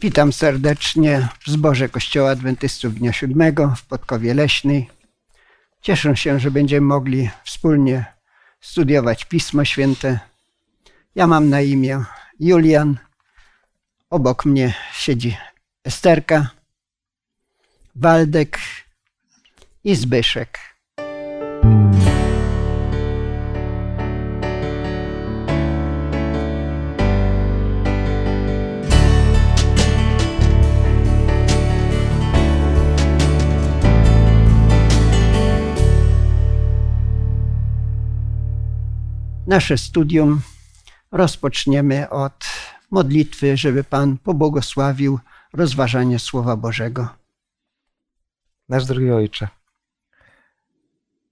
Witam serdecznie w zborze Kościoła Adwentystów Dnia Siódmego w Podkowie Leśnej. Cieszę się, że będziemy mogli wspólnie studiować Pismo Święte. Ja mam na imię Julian. Obok mnie siedzi Esterka, Waldek i Zbyszek. Nasze studium rozpoczniemy od modlitwy, żeby Pan pobłogosławił rozważanie Słowa Bożego. Nasz drogi Ojcze,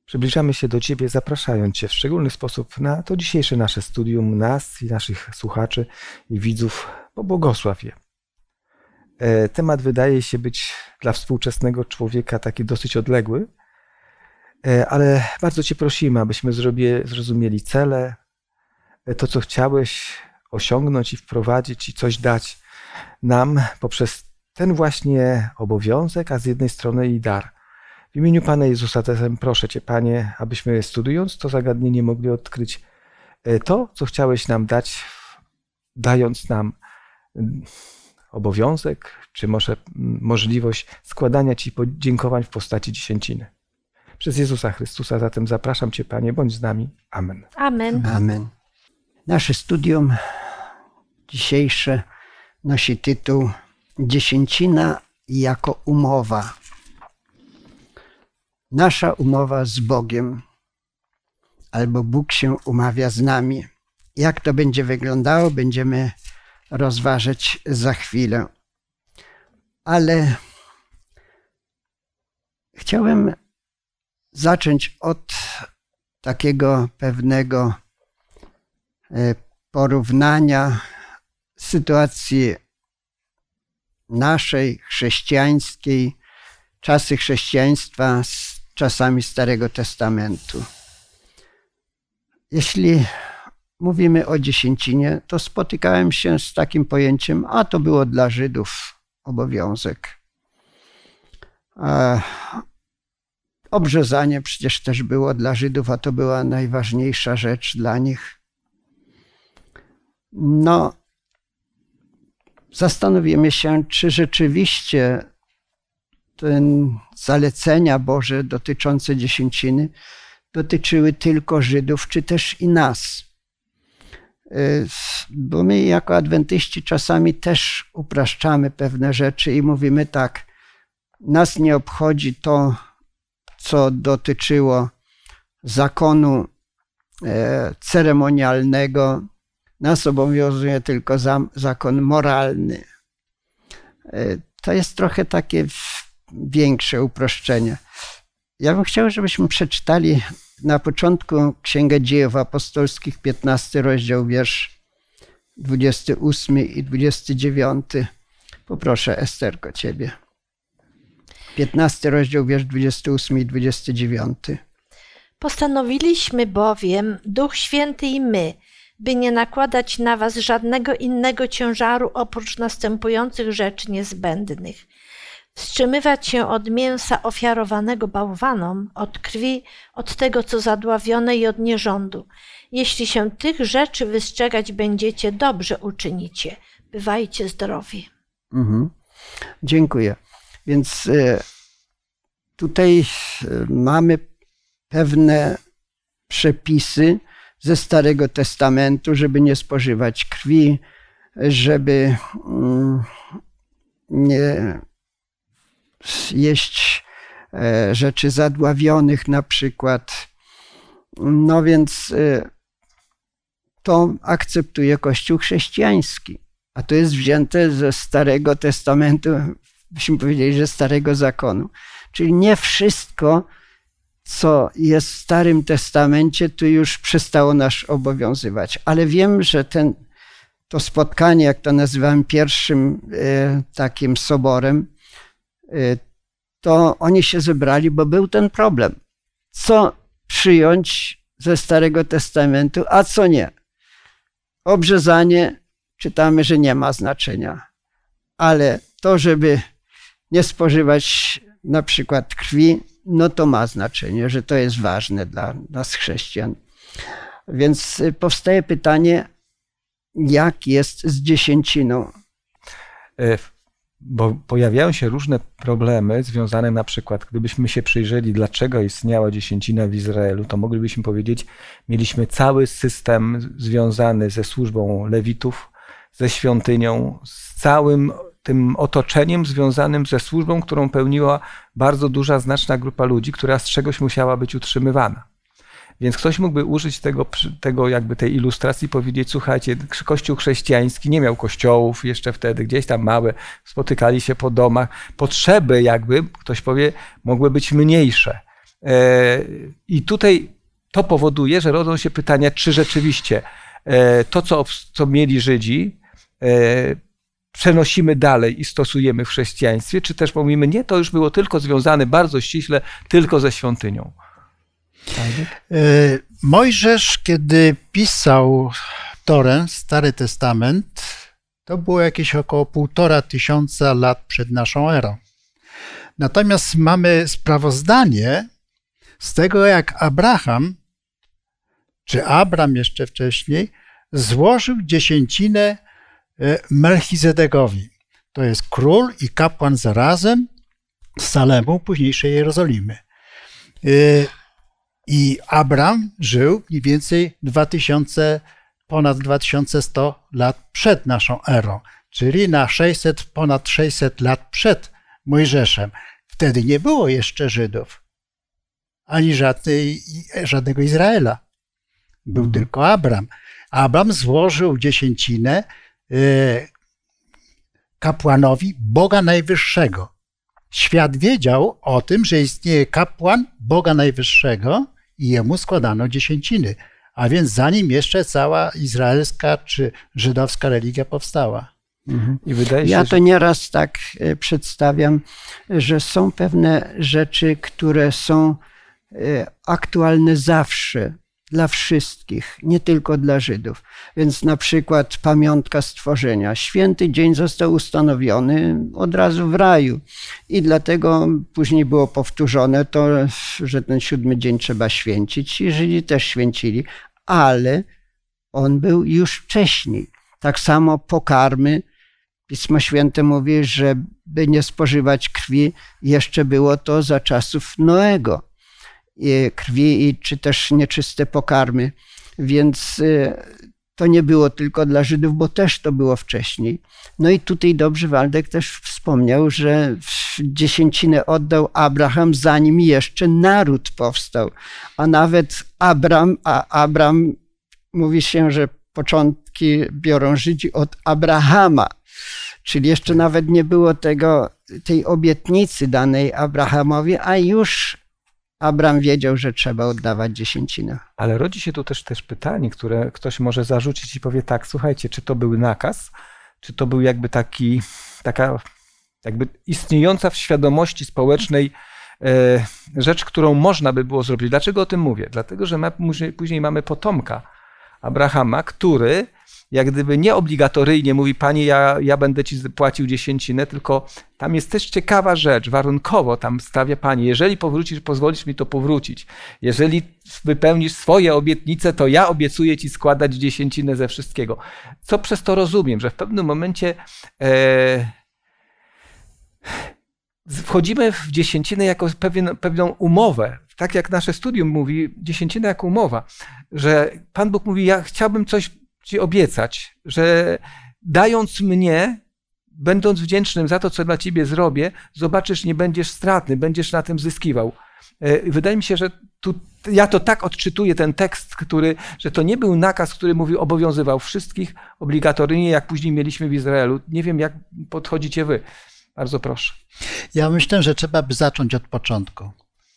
przybliżamy się do Ciebie, zapraszając Cię w szczególny sposób na to dzisiejsze nasze studium, nas i naszych słuchaczy i widzów. Pobłogosław je. E, temat wydaje się być dla współczesnego człowieka taki dosyć odległy, ale bardzo Cię prosimy, abyśmy zrozumieli cele, e, to co chciałeś osiągnąć i wprowadzić i coś dać nam poprzez ten właśnie obowiązek, a z jednej strony i dar. W imieniu Pana Jezusa zatem proszę Cię, Panie, abyśmy studiując to zagadnienie mogli odkryć e, to, co chciałeś nam dać, dając nam mm, obowiązek, czy może mm, możliwość składania Ci podziękowań w postaci dziesięciny. Przez Jezusa Chrystusa zatem zapraszam Cię, Panie, bądź z nami. Amen. Amen. Amen. Nasze studium dzisiejsze nosi tytuł Dziesięcina jako umowa. Nasza umowa z Bogiem, albo Bóg się umawia z nami. Jak to będzie wyglądało, będziemy rozważyć za chwilę. Ale chciałem zacząć od takiego pewnego e, porównania sytuacji naszej chrześcijańskiej, czasy chrześcijaństwa z czasami Starego Testamentu. Jeśli mówimy o dziesięcinie, to spotykałem się z takim pojęciem, a to było dla Żydów obowiązek. Obrzezanie przecież też było dla Żydów, a to była najważniejsza rzecz dla nich. No, zastanowimy się, czy rzeczywiście ten zalecenia Boże dotyczące dziesięciny dotyczyły tylko Żydów, czy też i nas. Y, bo my jako adwentyści czasami też upraszczamy pewne rzeczy i mówimy tak, nas nie obchodzi to, co dotyczyło zakonu e, ceremonialnego, nas obowiązuje tylko zakon moralny. E, to jest trochę takie większe uproszczenie. Ja bym chciał, żebyśmy przeczytali na początku Księgę Dziejów Apostolskich, 15 rozdział, wiersz 28 i 29. Poproszę, Esterko, ciebie. 15 rozdział, wiersz 28 i 29. Postanowiliśmy bowiem, Duch Święty i my, by nie nakładać na was żadnego innego ciężaru oprócz następujących rzeczy niezbędnych. Wstrzymywać się od mięsa ofiarowanego bałwanom, od krwi, od tego, co zadławione i od nierządu. Jeśli się tych rzeczy wystrzegać będziecie, dobrze uczynicie. Bywajcie zdrowi. Mhm. Dziękuję. Więc e, tutaj e, mamy pewne przepisy, ze Starego Testamentu, żeby nie spożywać krwi, żeby mm, nie jeść e, rzeczy zadławionych na przykład. No więc to akceptuje Kościół chrześcijański. A to jest wzięte ze Starego Testamentu, byśmy powiedzieli, że Starego Zakonu. Czyli nie wszystko, co jest w Starym Testamencie, to już przestało nas obowiązywać. Ale wiem, że ten, to spotkanie, jak to nazywałem, pierwszym e, takim soborem, e, to oni się zebrali, bo był ten problem. Co przyjąć ze Starego Testamentu, a co nie? Obrzezanie czytamy, że nie ma znaczenia. ale to, żeby nie spożywać na przykład krwi, no to ma znaczenie, że to jest ważne dla nas chrześcijan. Więc powstaje pytanie, jak jest z dziesięciną? E, bo pojawiają się różne problemy związane na przykład, gdybyśmy się przyjrzeli, dlaczego istniała dziesięcina w Izraelu, to moglibyśmy powiedzieć, mieliśmy cały system związany ze służbą lewitów, ze świątynią, z całym tym otoczeniem związanym ze służbą, którą pełniła bardzo duża, znaczna grupa ludzi, która z czegoś musiała być utrzymywana. Więc ktoś mógłby użyć tego, tego jakby tej ilustracji, powiedzieć, słuchajcie, kościół chrześcijański nie miał kościołów jeszcze wtedy, gdzieś tam małe, spotykali się po domach. Potrzeby jakby, ktoś powie, mogły być mniejsze. E, I tutaj to powoduje, że rodzą się pytania, czy rzeczywiście e, to, co, co mieli Żydzi, e, przenosimy dalej i stosujemy w chrześcijaństwie, czy też mówimy, nie, to już było tylko związane bardzo ściśle tylko ze świątynią. E, Mojżesz, kiedy pisał Torę, Stary Testament, to było jakieś około półtora tysiąca lat przed naszą erą. Natomiast mamy sprawozdanie z tego, jak Abraham, czy Abram jeszcze wcześniej, złożył dziesięcinę Melchizedekowi. To jest król i kapłan zarazem z Salemu, późniejszej Jerozolimy. E, i Abram żył mniej więcej 2000, ponad 2100 lat przed naszą erą, czyli na 600, ponad 600 lat przed Mojżeszem. Wtedy nie było jeszcze Żydów, ani żadnej, żadnego Izraela. Był mhm. tylko Abram. Abram złożył dziesięcinę e, kapłanowi Boga Najwyższego. Świat wiedział o tym, że istnieje kapłan Boga Najwyższego, i jemu składano dziesięciny. A więc zanim jeszcze cała izraelska czy żydowska religia powstała. Mhm. Się, ja to nieraz tak e, przedstawiam, że są pewne rzeczy, które są e, aktualne zawsze dla wszystkich, nie tylko dla Żydów. Więc na przykład pamiątka stworzenia. Święty dzień został ustanowiony od razu w raju i dlatego później było powtórzone to, że ten siódmy dzień trzeba święcić i Żydzi też święcili, ale on był już wcześniej. Tak samo pokarmy. Pismo Święte mówi, żeby nie spożywać krwi, jeszcze było to za czasów Noego krwi, czy też nieczyste pokarmy. Więc y, to nie było tylko dla Żydów, bo też to było wcześniej. No i tutaj dobrze Waldek też wspomniał, że dziesięcinę oddał Abraham, zanim jeszcze naród powstał. A nawet Abram, a Abram mówi się, że początki biorą Żydzi od Abrahama. Czyli jeszcze nawet nie było tego, tej obietnicy danej Abrahamowi, a już Abram wiedział, że trzeba oddawać dziesięcinę. Ale rodzi się tu też, też pytanie, które ktoś może zarzucić i powie tak, słuchajcie, czy to był nakaz, czy to był jakby taki, taka jakby istniejąca w świadomości społecznej e, rzecz, którą można by było zrobić. Dlaczego o tym mówię? Dlatego, że później mamy potomka Abrahama, który jak gdyby nie obligatoryjnie mówi, Panie, ja, ja będę Ci płacił dziesięcinę, tylko tam jest też ciekawa rzecz, warunkowo tam stawia Panie, jeżeli powrócisz, pozwolisz mi to powrócić. Jeżeli wypełnisz swoje obietnice, to ja obiecuję Ci składać dziesięcinę ze wszystkiego. Co przez to rozumiem, że w pewnym momencie e, wchodzimy w dziesięcinę jako pewien, pewną umowę, tak jak nasze studium mówi, dziesięcina jako umowa, że Pan Bóg mówi, ja chciałbym coś Ci obiecać, że dając mnie, będąc wdzięcznym za to, co dla Ciebie zrobię, zobaczysz, nie będziesz stratny, będziesz na tym zyskiwał. E, wydaje mi się, że tu, ja to tak odczytuję ten tekst, który, że to nie był nakaz, który mówił, obowiązywał wszystkich obligatoryjnie, jak później mieliśmy w Izraelu. Nie wiem, jak podchodzicie Wy. Bardzo proszę. Ja myślę, że trzeba by zacząć od początku.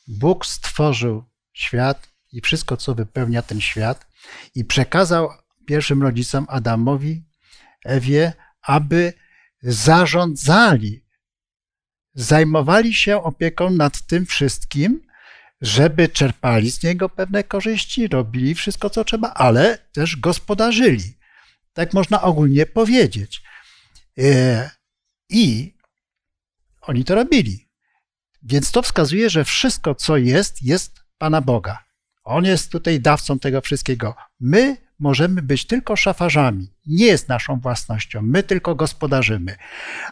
Bóg stworzył świat i wszystko, co wypełnia ten świat, i przekazał pierwszym rodzicom Adamowi, Ewie, aby zarządzali, zajmowali się opieką nad tym wszystkim, żeby czerpali z niego pewne korzyści, robili wszystko, co trzeba, ale też gospodarzyli. Tak można ogólnie powiedzieć. E, I oni to robili. Więc to wskazuje, że wszystko, co jest, jest Pana Boga. On jest tutaj dawcą tego wszystkiego. My możemy być tylko szafarzami. Nie jest naszą własnością. My tylko gospodarzymy.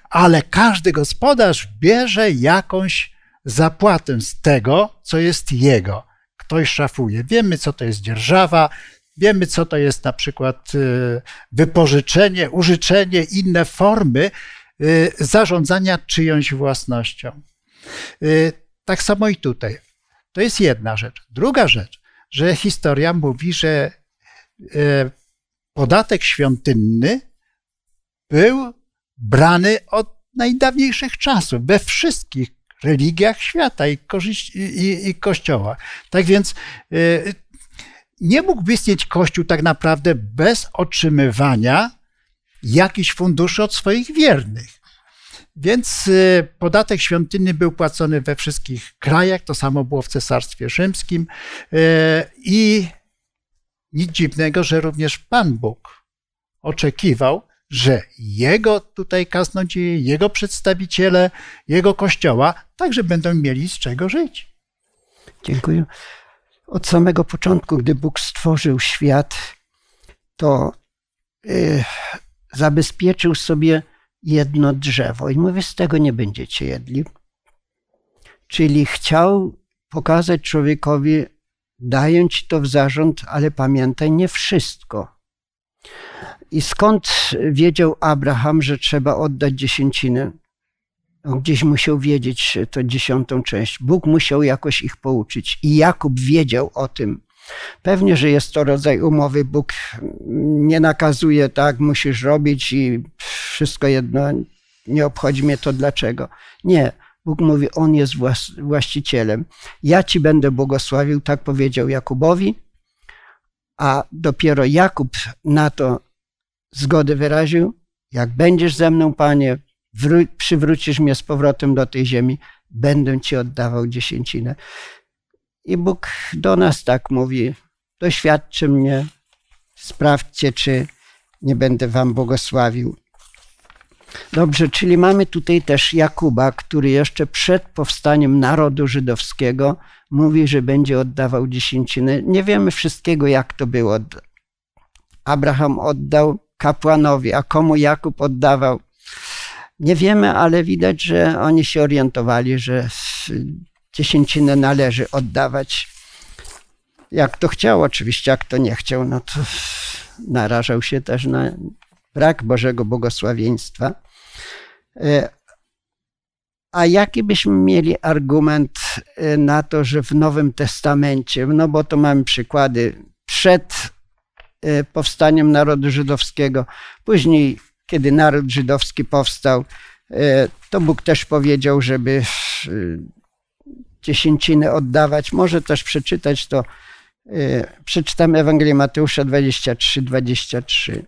Ale każdy gospodarz bierze jakąś zapłatę z tego, co jest jego. Ktoś szafuje. Wiemy, co to jest dzierżawa, wiemy, co to jest na przykład y, wypożyczenie, użyczenie, inne formy y, zarządzania czyjąś własnością. Y, tak samo i tutaj. To jest jedna rzecz. Druga rzecz, że historia mówi, że podatek świątynny był brany od najdawniejszych czasów we wszystkich religiach świata i, i, i kościoła. Tak więc y, nie mógłby istnieć kościół tak naprawdę bez otrzymywania jakichś funduszy od swoich wiernych. Więc y, podatek świątynny był płacony we wszystkich krajach, to samo było w Cesarstwie Rzymskim i nic dziwnego, że również Pan Bóg oczekiwał, że jego tutaj kaznodzieje, jego przedstawiciele, jego kościoła także będą mieli z czego żyć. Dziękuję. Od samego początku, gdy Bóg stworzył świat, to yy, zabezpieczył sobie jedno drzewo i mówi, z tego nie będziecie jedli. Czyli chciał pokazać człowiekowi, daję ci to w zarząd, ale pamiętaj, nie wszystko. I skąd wiedział Abraham, że trzeba oddać dziesięcinę? Gdzieś musiał wiedzieć to dziesiątą część. Bóg musiał jakoś ich pouczyć. I Jakub wiedział o tym. Pewnie, że jest to rodzaj umowy. Bóg nie nakazuje, tak, musisz robić i wszystko jedno, nie obchodzi mnie to dlaczego. Nie. Bóg mówi, On jest właścicielem. Ja ci będę błogosławił, tak powiedział Jakubowi, a dopiero Jakub na to zgodę wyraził. Jak będziesz ze mną, Panie, przywrócisz mnie z powrotem do tej ziemi, będę Ci oddawał dziesięcinę. I Bóg do nas tak mówi: doświadczy mnie, sprawdźcie, czy nie będę Wam błogosławił. Dobrze, czyli mamy tutaj też Jakuba, który jeszcze przed powstaniem narodu żydowskiego mówi, że będzie oddawał dziesięcinę. Nie wiemy wszystkiego, jak to było. Abraham oddał kapłanowi, a komu Jakub oddawał. Nie wiemy, ale widać, że oni się orientowali, że dziesięcinę należy oddawać. Jak to chciał, oczywiście, jak to nie chciał, no to narażał się też na brak Bożego błogosławieństwa. E, a jaki byśmy mieli argument e, na to, że w Nowym Testamencie, no bo to mamy przykłady przed e, powstaniem narodu żydowskiego, później, kiedy naród żydowski powstał, to Bóg też powiedział, żeby dziesięciny oddawać. Może też przeczytać to. Przeczytam Ewangelię Mateusza 23, 23.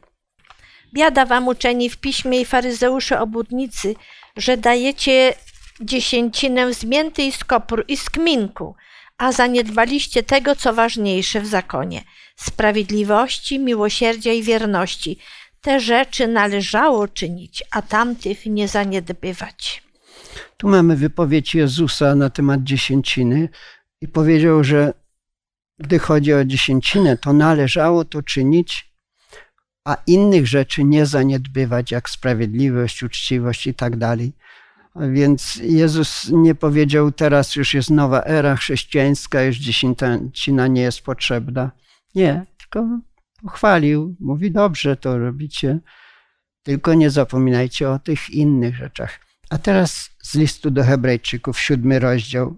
Biada wam uczeni w piśmie i faryzeusze obudnicy, że dajecie dziesięcinę z mięty i z kopru i z kminku, a zaniedbaliście tego, co ważniejsze w zakonie sprawiedliwości, miłosierdzia i wierności. Te rzeczy należało czynić, a tamtych nie zaniedbywać. Tu mamy wypowiedź Jezusa na temat dziesięciny i powiedział, że gdy chodzi o dziesięcinę, to należało to czynić a innych rzeczy nie zaniedbywać, jak sprawiedliwość, uczciwość i tak dalej. Więc Jezus nie powiedział, teraz już jest nowa era chrześcijańska, już dziesięcina nie jest potrzebna. Nie, tylko pochwalił, mówi, dobrze to robicie, tylko nie zapominajcie o tych innych rzeczach. A teraz z listu do Hebrajczyków, siódmy rozdział.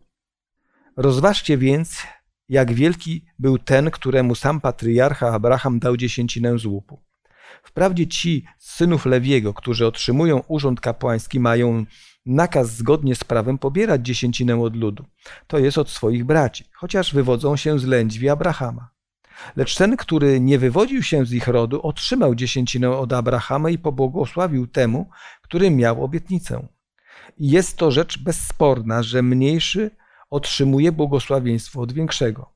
Rozważcie więc, jak wielki był ten, któremu sam patriarcha Abraham dał dziesięcinę z łupu. Wprawdzie ci synów Lewiego, którzy otrzymują urząd kapłański, mają nakaz zgodnie z prawem pobierać dziesięcinę od ludu, to jest od swoich braci, chociaż wywodzą się z lędźwi Abrahama. Lecz ten, który nie wywodził się z ich rodu, otrzymał dziesięcinę od Abrahama i pobłogosławił temu, który miał obietnicę. I jest to rzecz bezsporna, że mniejszy otrzymuje błogosławieństwo od większego.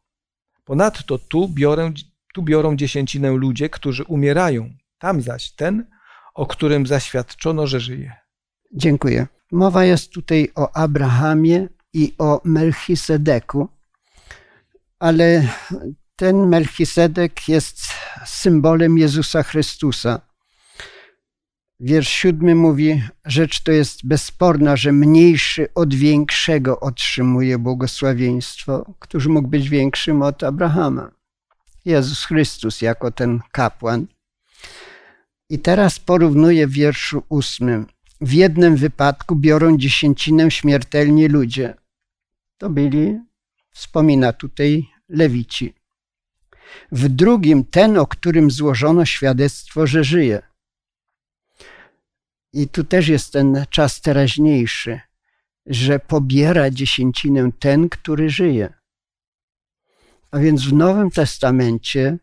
Ponadto tu, biorę, tu biorą dziesięcinę ludzie, którzy umierają, tam zaś ten, o którym zaświadczono, że żyje. Dziękuję. Mowa jest tutaj o Abrahamie i o Melchisedeku, ale ten Melchisedek jest symbolem Jezusa Chrystusa. Wiersz siódmy mówi, rzecz to jest bezsporna, że mniejszy od większego otrzymuje błogosławieństwo. Któż mógł być większym od Abrahama? Jezus Chrystus jako ten kapłan. I teraz porównuję w wierszu ósmym. W jednym wypadku biorą dziesięcinę śmiertelni ludzie. To byli, wspomina tutaj, lewici. W drugim ten, o którym złożono świadectwo, że żyje. I tu też jest ten czas teraźniejszy, że pobiera dziesięcinę ten, który żyje. A więc w Nowym Testamencie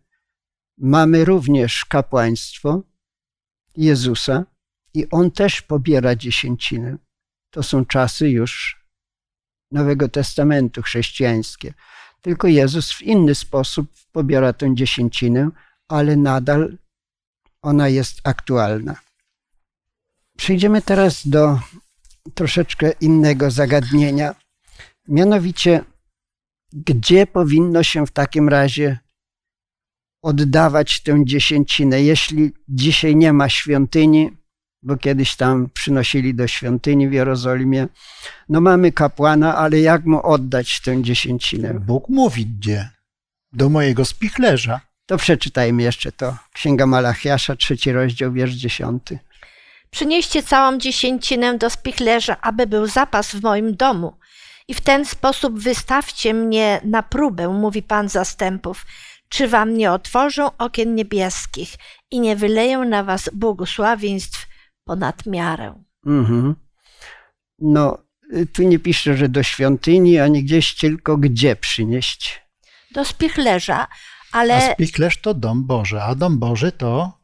mamy również kapłaństwo Jezusa i on też pobiera dziesięcinę. To są czasy już Nowego Testamentu chrześcijańskie. Tylko Jezus w inny sposób pobiera tę dziesięcinę, ale nadal ona jest aktualna. Przejdziemy teraz do troszeczkę innego zagadnienia. Mianowicie, gdzie powinno się w takim razie oddawać tę dziesięcinę, jeśli dzisiaj nie ma świątyni, bo kiedyś tam przynosili do świątyni w Jerozolimie. No mamy kapłana, ale jak mu oddać tę dziesięcinę? Bóg mówi gdzie? Do mojego spichlerza. To przeczytajmy jeszcze to. Księga Malachiasza, trzeci rozdział, wiersz dziesiąty. Przynieście całą dziesięcinę do spichlerza, aby był zapas w moim domu. I w ten sposób wystawcie mnie na próbę, mówi Pan zastępów. Czy wam nie otworzą okien niebieskich i nie wyleją na was błogosławieństw ponad miarę? Mhm. No, tu nie pisze, że do świątyni, ani gdzieś, tylko gdzie przynieść. Do spichlerza, A ale spichlerz to dom Boży, a dom Boży to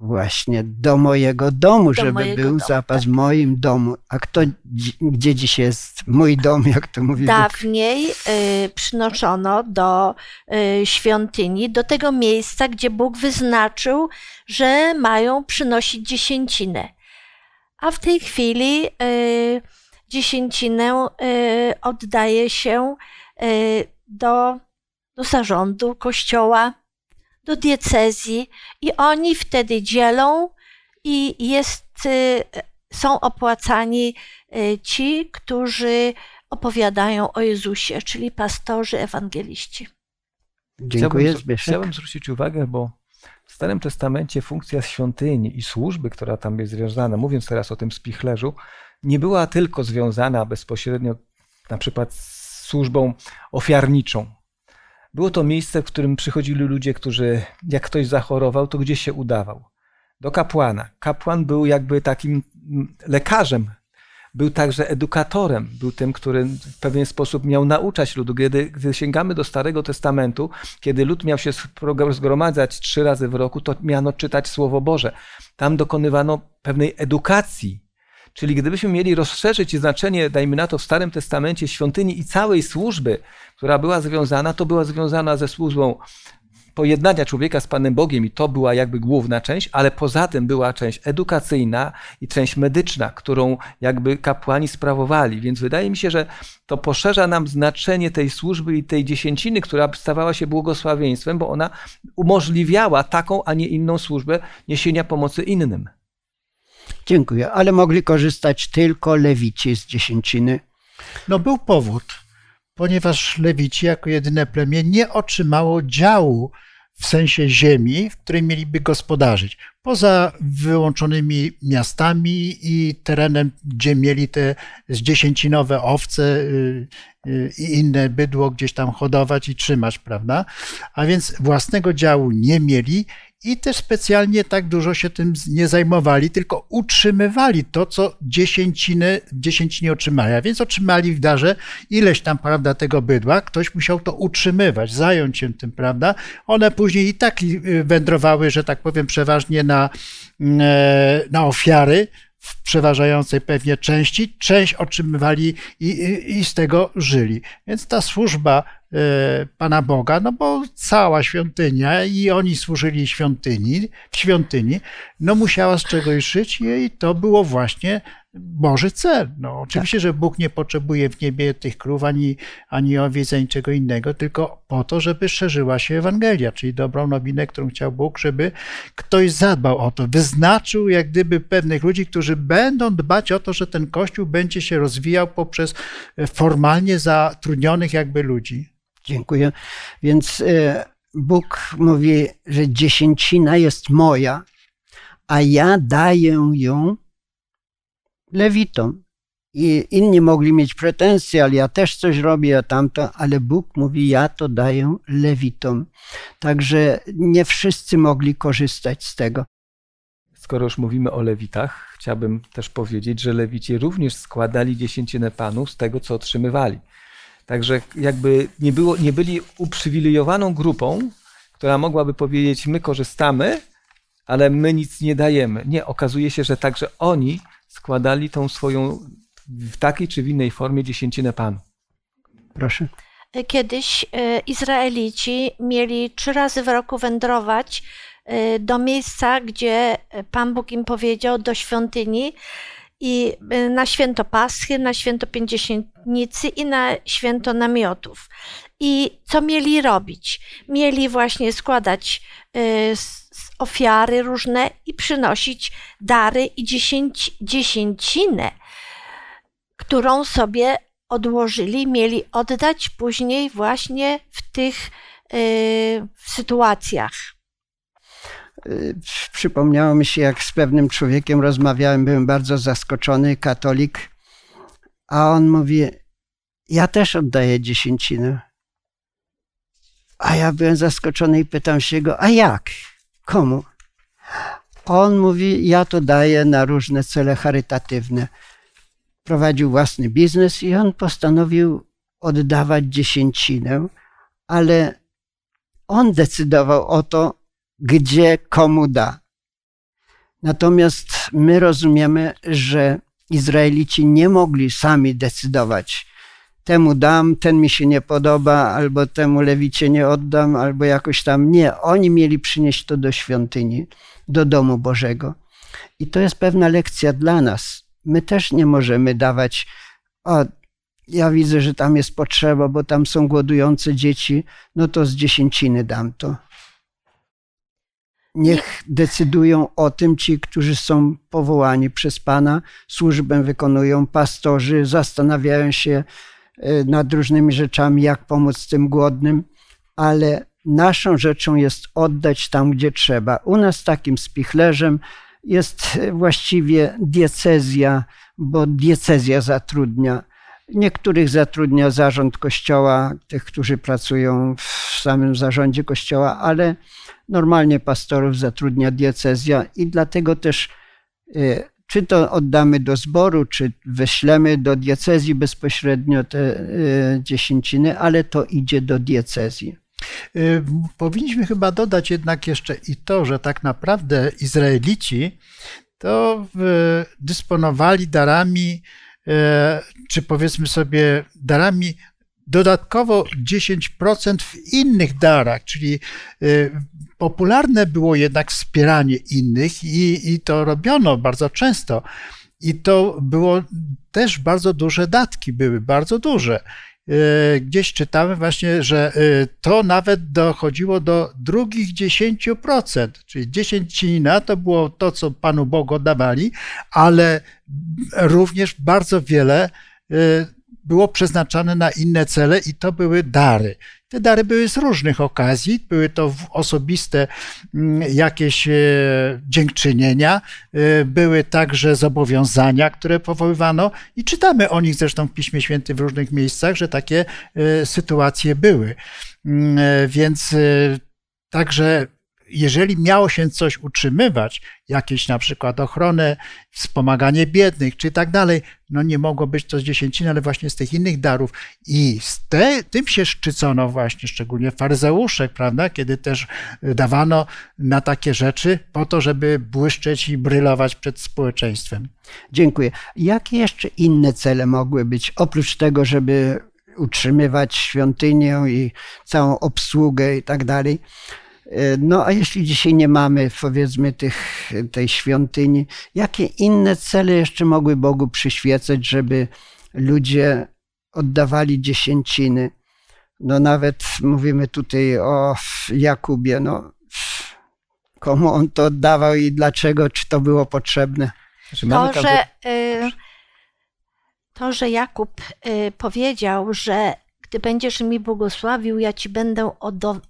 Właśnie do mojego domu, żeby mojego był domu, zapas tak. w moim domu. A kto, dzi- gdzie dziś jest mój dom, jak to mówi Bóg? dawniej y, przynoszono do y, świątyni, do tego miejsca, gdzie Bóg wyznaczył, że mają przynosić dziesięcinę. A w tej chwili y, dziesięcinę y, oddaje się y, do, do zarządu kościoła, do diecezji i oni wtedy dzielą i jest, y, są opłacani y, ci, którzy opowiadają o Jezusie, czyli pastorzy, ewangeliści. Dziękuję, Chciałbym, chciałbym zwrócić uwagę, bo w Starym Testamencie funkcja świątyni i służby, która tam jest związana, mówiąc teraz o tym spichlerzu, nie była tylko związana bezpośrednio na przykład z służbą ofiarniczą. Było to miejsce, w którym przychodzili ludzie, którzy, jak ktoś zachorował, to gdzie się udawał? Do kapłana. Kapłan był jakby takim mm, lekarzem, był także edukatorem, był tym, który w pewien sposób miał nauczać ludu. Gdy, gdy sięgamy do Starego Testamentu, kiedy lud miał się zgromadzać trzy razy w roku, to miano czytać Słowo Boże. Tam dokonywano pewnej edukacji. Czyli gdybyśmy mieli rozszerzyć znaczenie, dajmy na to, w Starym Testamencie świątyni i całej służby, która była związana, to była związana ze służbą pojednania człowieka z Panem Bogiem i to była jakby główna część, ale poza tym była część edukacyjna i część medyczna, którą jakby kapłani sprawowali. Więc wydaje mi się, że to poszerza nam znaczenie tej służby i tej dziesięciny, która stawała się błogosławieństwem, bo ona umożliwiała taką, a nie inną służbę niesienia pomocy innym. Dziękuję, ale mogli korzystać tylko lewici z dziesięciny. No był powód, ponieważ Lewici jako jedyne plemię nie otrzymało działu w sensie ziemi, w której mieliby gospodarzyć. Poza wyłączonymi miastami i terenem, gdzie mieli te zdziesięcinowe owce y, y, i inne bydło gdzieś tam hodować i trzymać, prawda? A więc własnego działu nie mieli i też specjalnie tak dużo się tym nie zajmowali, tylko utrzymywali to, co dziesięciny, dziesięcinie otrzymali. Więc otrzymali w darze ileś tam, prawda, tego bydła. Ktoś musiał to utrzymywać, zająć się tym, prawda. One później i tak y, wędrowały, że tak powiem, przeważnie na, e, na ofiary, w przeważającej pewnie części, część otrzymywali i, i, i z tego żyli. Więc ta służba Pana Boga, no bo cała świątynia i oni służyli świątyni, w świątyni, no musiała z czegoś żyć i to było właśnie Boży cel. No, oczywiście, tak. że Bóg nie potrzebuje w niebie tych krów ani, ani owiec, ani czego innego, tylko po to, żeby szerzyła się Ewangelia, czyli dobrą nowinę, którą chciał Bóg, żeby ktoś zadbał o to, wyznaczył jak gdyby pewnych ludzi, którzy będą dbać o to, że ten Kościół będzie się rozwijał poprzez formalnie zatrudnionych jakby ludzi. Dziękuję. Więc e, Bóg mówi, że dziesięcina jest moja, a ja daję ją lewitom. I inni mogli mieć pretensje, ale ja też coś robię, a tamto, ale Bóg mówi, ja to daję lewitom. Także nie wszyscy mogli korzystać z tego. Skoro już mówimy o lewitach, chciałbym też powiedzieć, że lewici również składali dziesięcinę panów z tego, co otrzymywali. Także jakby nie, było, nie byli uprzywilejowaną grupą, która mogłaby powiedzieć, my korzystamy, ale my nic nie dajemy. Nie, okazuje się, że także oni składali tą swoją w takiej czy w innej formie dziesięcinę Panu. Proszę. Kiedyś e, Izraelici mieli trzy razy w roku wędrować e, do miejsca, gdzie Pan Bóg im powiedział, do świątyni, i e, na święto Paschy, na święto Pięćdziesiętnicy i na święto namiotów. I co mieli robić? Mieli właśnie składać ofiary różne i przynosić dary i dziesięci, dziesięcinę, którą sobie odłożyli, mieli oddać później właśnie w tych y, sytuacjach. Y, przypomniało mi się, jak z pewnym człowiekiem rozmawiałem, byłem bardzo zaskoczony, katolik, a on mówi: Ja też oddaję dziesięcinę. A ja byłem zaskoczony i pytam się go: A jak? Komu? On mówi, ja to daję na różne cele charytatywne. Prowadził własny biznes i on postanowił oddawać dziesięcinę, ale on decydował o to, gdzie komu da. Natomiast my rozumiemy, że Izraelici nie mogli sami decydować, temu dam, ten mi się nie podoba, albo temu lewicie nie oddam, albo jakoś tam. Nie, oni mieli przynieść to do świątyni, do domu Bożego. I to jest pewna lekcja dla nas. My też nie możemy dawać, o, ja widzę, że tam jest potrzeba, bo tam są głodujące dzieci, no to z dziesięciny dam to. Niech decydują o tym ci, którzy są powołani przez Pana, służbę wykonują, pastorzy, zastanawiają się, Y, nad różnymi rzeczami, jak pomóc tym głodnym, ale naszą rzeczą jest oddać tam, gdzie trzeba. U nas takim spichlerzem jest właściwie diecezja, bo diecezja zatrudnia. Niektórych zatrudnia zarząd kościoła, tych, którzy pracują w samym zarządzie kościoła, ale normalnie pastorów zatrudnia diecezja i dlatego też y, czy to oddamy do zboru, czy wyślemy do diecezji bezpośrednio te y, dziesięciny, ale to idzie do diecezji. Y, powinniśmy chyba dodać jednak jeszcze i to, że tak naprawdę Izraelici to dysponowali darami, czy powiedzmy sobie darami dodatkowo 10% w innych darach, czyli popularne było jednak wspieranie innych i, i to robiono bardzo często. I to było też bardzo duże datki, były bardzo duże. E, gdzieś czytamy właśnie, że e, to nawet dochodziło do drugich 10%, czyli dziesięcina to było to, co Panu Bogu dawali, ale również bardzo wiele e, było przeznaczane na inne cele i to były dary. Te dary były z różnych okazji, były to osobiste mm, jakieś e, dziękczynienia, e, były także zobowiązania, które powoływano i czytamy o nich zresztą w Piśmie Świętym w różnych miejscach, że takie e, sytuacje były. Mm, więc także jeżeli miało się coś utrzymywać, jakieś na przykład ochronę, wspomaganie biednych czy tak dalej, no nie mogło być to z dziesięciny, ale właśnie z tych innych darów. I z te, tym się szczycono właśnie, szczególnie faryzeuszek, prawda, kiedy też dawano na takie rzeczy po to, żeby błyszczeć i brylować przed społeczeństwem. Dziękuję. Jakie jeszcze inne cele mogły być, oprócz tego, żeby utrzymywać świątynię i całą obsługę i tak dalej? No a jeśli dzisiaj nie mamy, powiedzmy, tych, tej świątyni, jakie inne cele jeszcze mogły Bogu przyświecać, żeby ludzie oddawali dziesięciny? No nawet mówimy tutaj o Jakubie, no komu on to oddawał i dlaczego, czy to było potrzebne? Znaczy, to, że, y, to, że Jakub y, powiedział, że gdy będziesz mi błogosławił, ja ci będę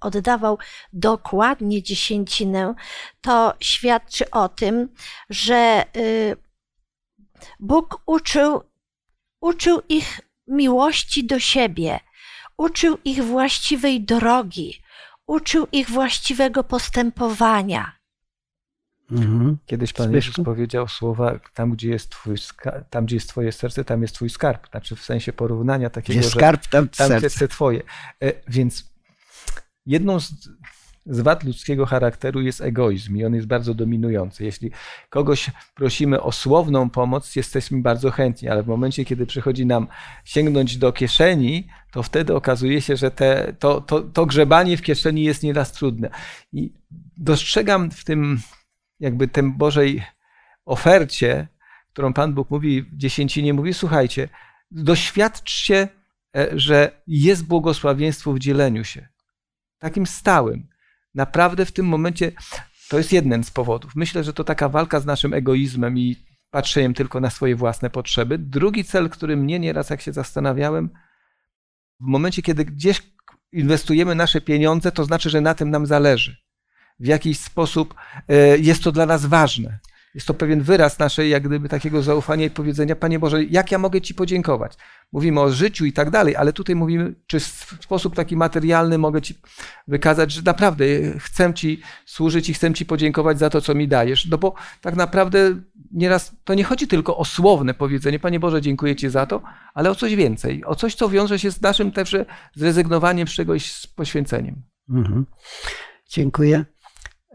oddawał dokładnie dziesięcinę, to świadczy o tym, że y, Bóg uczył, uczył ich miłości do siebie, uczył ich właściwej drogi, uczył ich właściwego postępowania. Mhm. Kiedyś Pan Zbyszku? Jezus powiedział słowa, tam gdzie, jest twój tam gdzie jest twoje serce, tam jest twój skarb. Znaczy w sensie porównania takiego, gdzie skarb, tam, tam serce. jest twoje. E, więc jedną z, z wad ludzkiego charakteru jest egoizm i on jest bardzo dominujący. Jeśli kogoś prosimy o słowną pomoc, jesteśmy bardzo chętni, ale w momencie, kiedy przychodzi nam sięgnąć do kieszeni, to wtedy okazuje się, że te, to, to, to grzebanie w kieszeni jest nieraz trudne. I dostrzegam w tym jakby tym Bożej ofercie, którą Pan Bóg mówi w dziesięcinie, mówi, słuchajcie, doświadczcie, e, że jest błogosławieństwo w dzieleniu się. Takim stałym. Naprawdę w tym momencie to jest jeden z powodów. Myślę, że to taka walka z naszym egoizmem i patrzeniem tylko na swoje własne potrzeby. Drugi cel, który mnie nieraz, jak się zastanawiałem, w momencie, kiedy gdzieś inwestujemy nasze pieniądze, to znaczy, że na tym nam zależy w jakiś sposób e, jest to dla nas ważne. Jest to pewien wyraz naszej, jak gdyby, takiego zaufania i powiedzenia, Panie Boże, jak ja mogę Ci podziękować? Mówimy o życiu i tak dalej, ale tutaj mówimy, czy w sposób taki materialny mogę Ci wykazać, że naprawdę chcę Ci służyć i chcę Ci podziękować za to, co mi dajesz. No bo tak naprawdę nieraz to nie chodzi tylko o słowne powiedzenie, Panie Boże, dziękuję Ci za to, ale o coś więcej, o coś, co wiąże się z naszym też zrezygnowaniem z czegoś, z poświęceniem. Mhm. Dziękuję.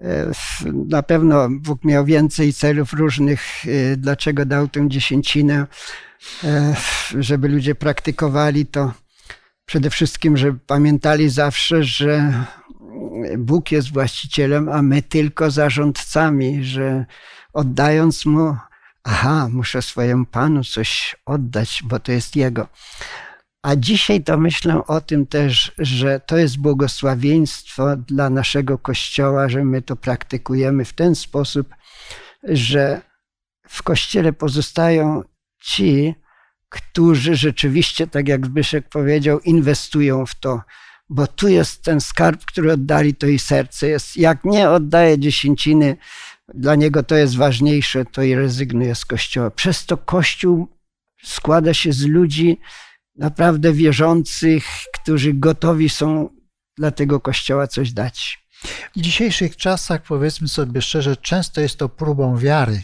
E, na pewno Bóg miał więcej celów różnych, e, dlaczego dał tę dziesięcinę, e, żeby ludzie praktykowali to. Przede wszystkim, żeby pamiętali zawsze, że Bóg jest właścicielem, a my tylko zarządcami, że oddając mu, aha, muszę swojemu Panu coś oddać, bo to jest Jego. A dzisiaj to myślę o tym też, że to jest błogosławieństwo dla naszego Kościoła, że my to praktykujemy w ten sposób, że w Kościele pozostają ci, którzy rzeczywiście, tak jak Zbyszek powiedział, inwestują w to, bo tu jest ten skarb, który oddali, to i serce jest. Jak nie oddaje dziesięciny, dla niego to jest ważniejsze, to i rezygnuje z Kościoła. Przez to Kościół składa się z ludzi, naprawdę wierzących, którzy gotowi są dla tego kościoła coś dać. W dzisiejszych czasach, powiedzmy sobie szczerze, często jest to próbą wiary.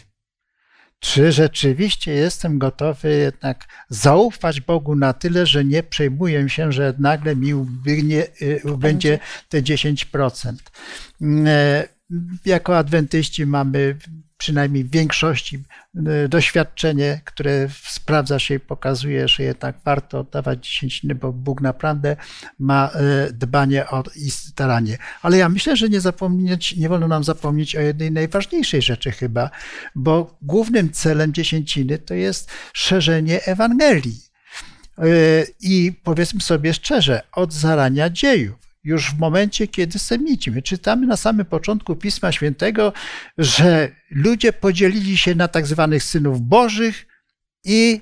Czy rzeczywiście jestem gotowy jednak zaufać Bogu na tyle, że nie przejmuję się, że nagle mi y, będzie te 10%? E, jako adwentyści mamy przynajmniej w większości e, doświadczenie, które sprawdza się i pokazuje, że jednak warto oddawać dziesięciny, bo Bóg naprawdę ma e, dbanie o i staranie. Ale ja myślę, że nie zapomnieć, nie wolno nam zapomnieć o jednej najważniejszej rzeczy chyba, bo głównym celem dziesięciny to jest szerzenie Ewangelii. E, I powiedzmy sobie szczerze, od zarania dziejów już w momencie, kiedy semici. My czytamy na samym początku Pisma Świętego, że ludzie podzielili się na tak zwanych synów bożych i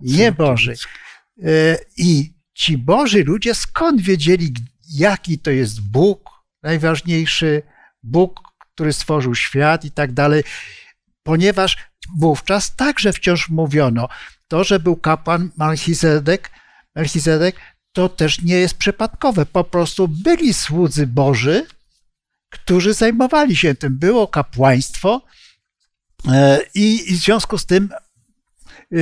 niebożych. E, I ci boży ludzie skąd wiedzieli, jaki to jest Bóg, najważniejszy Bóg, który stworzył świat i tak dalej, ponieważ wówczas także wciąż mówiono, to, że był kapłan Melchizedek, Melchizedek to też nie jest przypadkowe. Po prostu byli słudzy Boży, którzy zajmowali się tym. Było kapłaństwo e, i, w związku z tym e,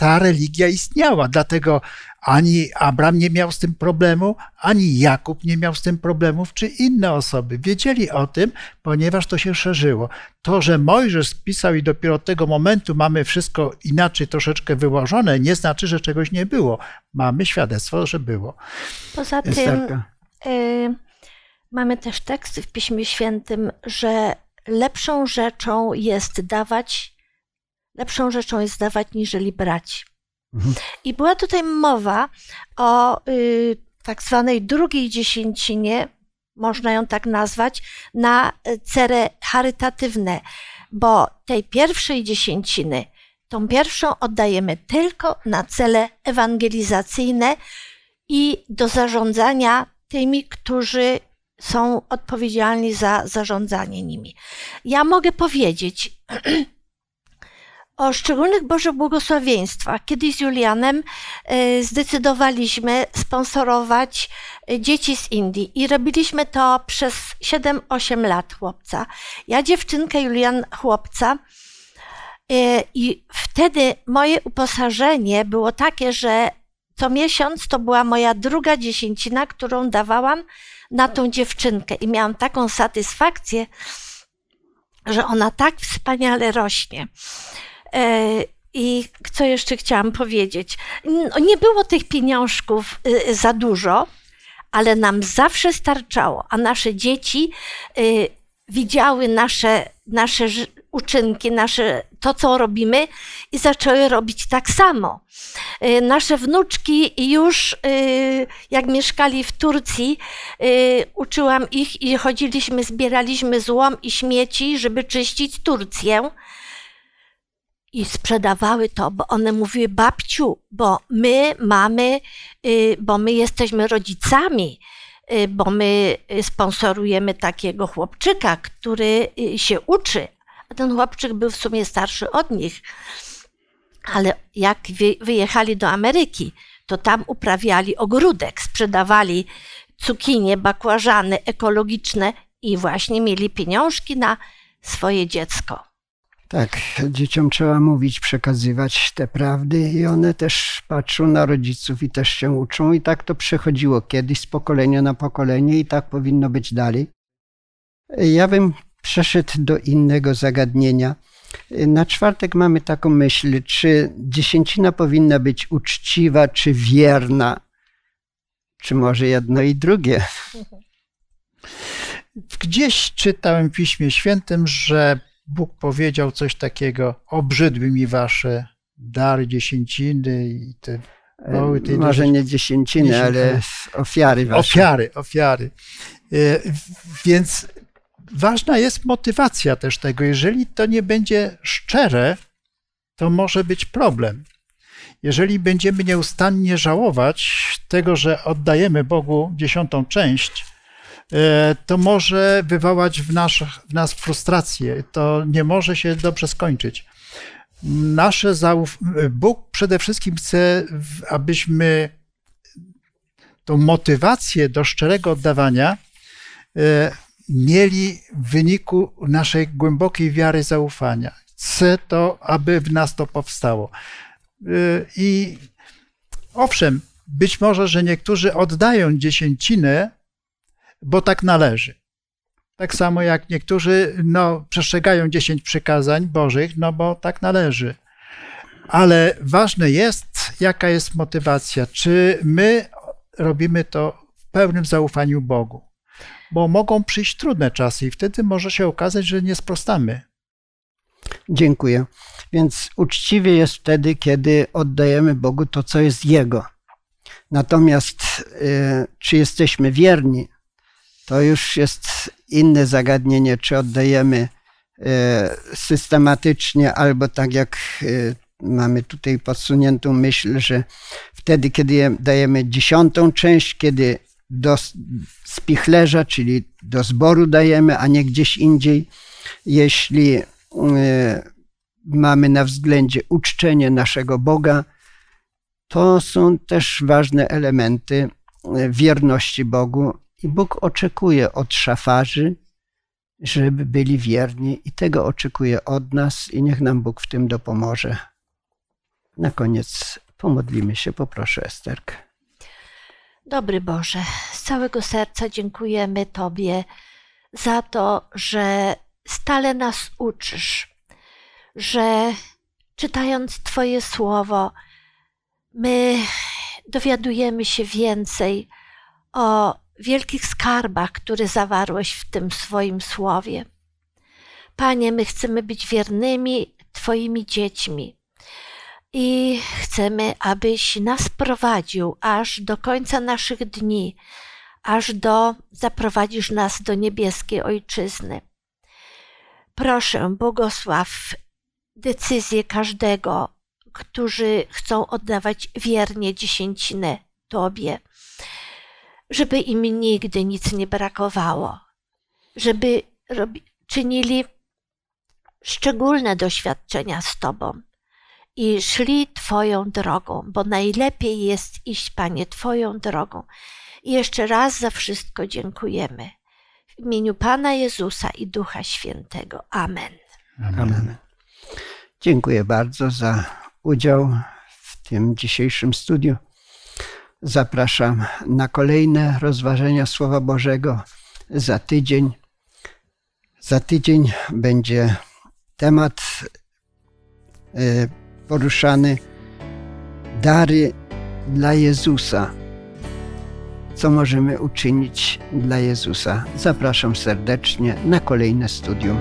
ta religia istniała. Dlatego ani Abraham nie miał z tym problemu, ani Jakub nie miał z tym problemów, czy inne osoby. Wiedzieli o tym, ponieważ to się szerzyło. To, że Mojżesz spisał i dopiero od tego momentu mamy wszystko inaczej troszeczkę wyłożone, nie znaczy, że czegoś nie było. Mamy świadectwo, że było. Poza tym, y, Mamy też teksty w Piśmie Świętym, że lepszą rzeczą jest dawać, lepszą rzeczą jest dawać niżeli brać. Mhm. I była tutaj mowa o y, tak zwanej drugiej dziesięcinie, można ją tak nazwać, na cele charytatywne, bo tej pierwszej dziesięciny, tą pierwszą oddajemy tylko na cele ewangelizacyjne i do zarządzania tymi, którzy są odpowiedzialni za zarządzanie nimi. Ja mogę powiedzieć o szczególnych Bożych błogosławieństwach. Kiedyś z Julianem e, zdecydowaliśmy sponsorować e, dzieci z Indii i robiliśmy to przez 7-8 lat chłopca. Ja dziewczynkę, Julian chłopca. E, I wtedy moje uposażenie było takie, że co miesiąc to była moja druga dziesięcina, którą dawałam na tą dziewczynkę i miałam taką satysfakcję, że ona tak wspaniale rośnie. E, I co jeszcze chciałam powiedzieć? Nie było tych pieniążków y, za dużo, ale nam zawsze starczało, a nasze dzieci y, widziały nasze, nasze uczynki, nasze, to co robimy i zaczęły robić tak samo. Y, nasze wnuczki już, jak mieszkali w Turcji, uczyłam ich i chodziliśmy, zbieraliśmy złom i śmieci, żeby czyścić Turcję. I sprzedawały to, bo one mówiły, babciu, bo my mamy, bo my jesteśmy rodzicami, bo my sponsorujemy takiego chłopczyka, który się uczy, a ten chłopczyk był w sumie starszy od nich. Ale jak wyjechali do Ameryki, to tam uprawiali ogródek, sprzedawali cukinie, bakłażany ekologiczne i właśnie mieli pieniążki na swoje dziecko. Tak, dzieciom trzeba mówić, przekazywać te prawdy i one też patrzą na rodziców i też się uczą i tak to przechodziło kiedyś z pokolenia na pokolenie i tak powinno być dalej. Ja bym przeszedł do innego zagadnienia. Na czwartek mamy taką myśl, czy dziesięcina powinna być uczciwa, czy wierna, czy może jedno i drugie. Gdzieś czytałem w Piśmie Świętym, że Bóg powiedział coś takiego: Obrzydły mi wasze dary dziesięciny i te mały tej Może nie dziesięciny, ale ofiary wasze. Ofiary, ofiary. E, więc ważna jest motywacja też tego. Jeżeli to nie będzie szczere, to może być problem. Jeżeli będziemy nieustannie żałować tego, że oddajemy Bogu dziesiątą część, e, to może wywołać w nas, w nas frustrację. To nie może się dobrze skończyć. Nasze zauf... Bóg przede wszystkim chce, abyśmy tą motywację do szczerego oddawania e, mieli w wyniku naszej głębokiej wiary zaufania. Chcę to, aby w nas to powstało. Y, I owszem, być może, że niektórzy oddają dziesięcinę, bo tak należy. Tak samo jak niektórzy no, przestrzegają dziesięć przykazań Bożych, no bo tak należy. Ale ważne jest, jaka jest motywacja. Czy my robimy to w pełnym zaufaniu Bogu? bo mogą przyjść trudne czasy i wtedy może się okazać, że nie sprostamy. Dziękuję. Więc uczciwie jest wtedy, kiedy oddajemy Bogu to, co jest Jego. Natomiast y, czy jesteśmy wierni, to już jest inne zagadnienie, czy oddajemy y, systematycznie, albo tak jak y, mamy tutaj podsuniętą myśl, że wtedy, kiedy dajemy dziesiątą część, kiedy do spichlerza, czyli do zboru dajemy, a nie gdzieś indziej. Jeśli e, mamy na względzie uczczenie naszego Boga, to są też ważne elementy e, wierności Bogu i Bóg oczekuje od szafarzy, żeby byli wierni i tego oczekuje od nas i niech nam Bóg w tym dopomoże. Na koniec pomodlimy się, poproszę Esterkę. Dobry Boże, z całego serca dziękujemy Tobie za to, że stale nas uczysz, że czytając Twoje słowo, my dowiadujemy się więcej o wielkich skarbach, które zawarłeś w tym swoim słowie. Panie, my chcemy być wiernymi Twoimi dziećmi i chcemy, abyś nas prowadził aż do końca naszych dni, aż do zaprowadzisz nas do niebieskiej ojczyzny. Proszę, błogosław decyzję każdego, którzy chcą oddawać wiernie dziesięcinę Tobie, żeby im nigdy nic nie brakowało, żeby robi, czynili szczególne doświadczenia z Tobą i szli Twoją drogą, bo najlepiej jest iść, Panie, Twoją drogą. I jeszcze raz za wszystko dziękujemy. W imieniu Pana Jezusa i Ducha Świętego. Amen. Amen. Dziękuję bardzo za udział w tym dzisiejszym studiu. Zapraszam na kolejne rozważenia Słowa Bożego za tydzień. Za tydzień będzie temat y, poruszany dary dla Jezusa. Co możemy uczynić dla Jezusa? Zapraszam serdecznie na kolejne studium.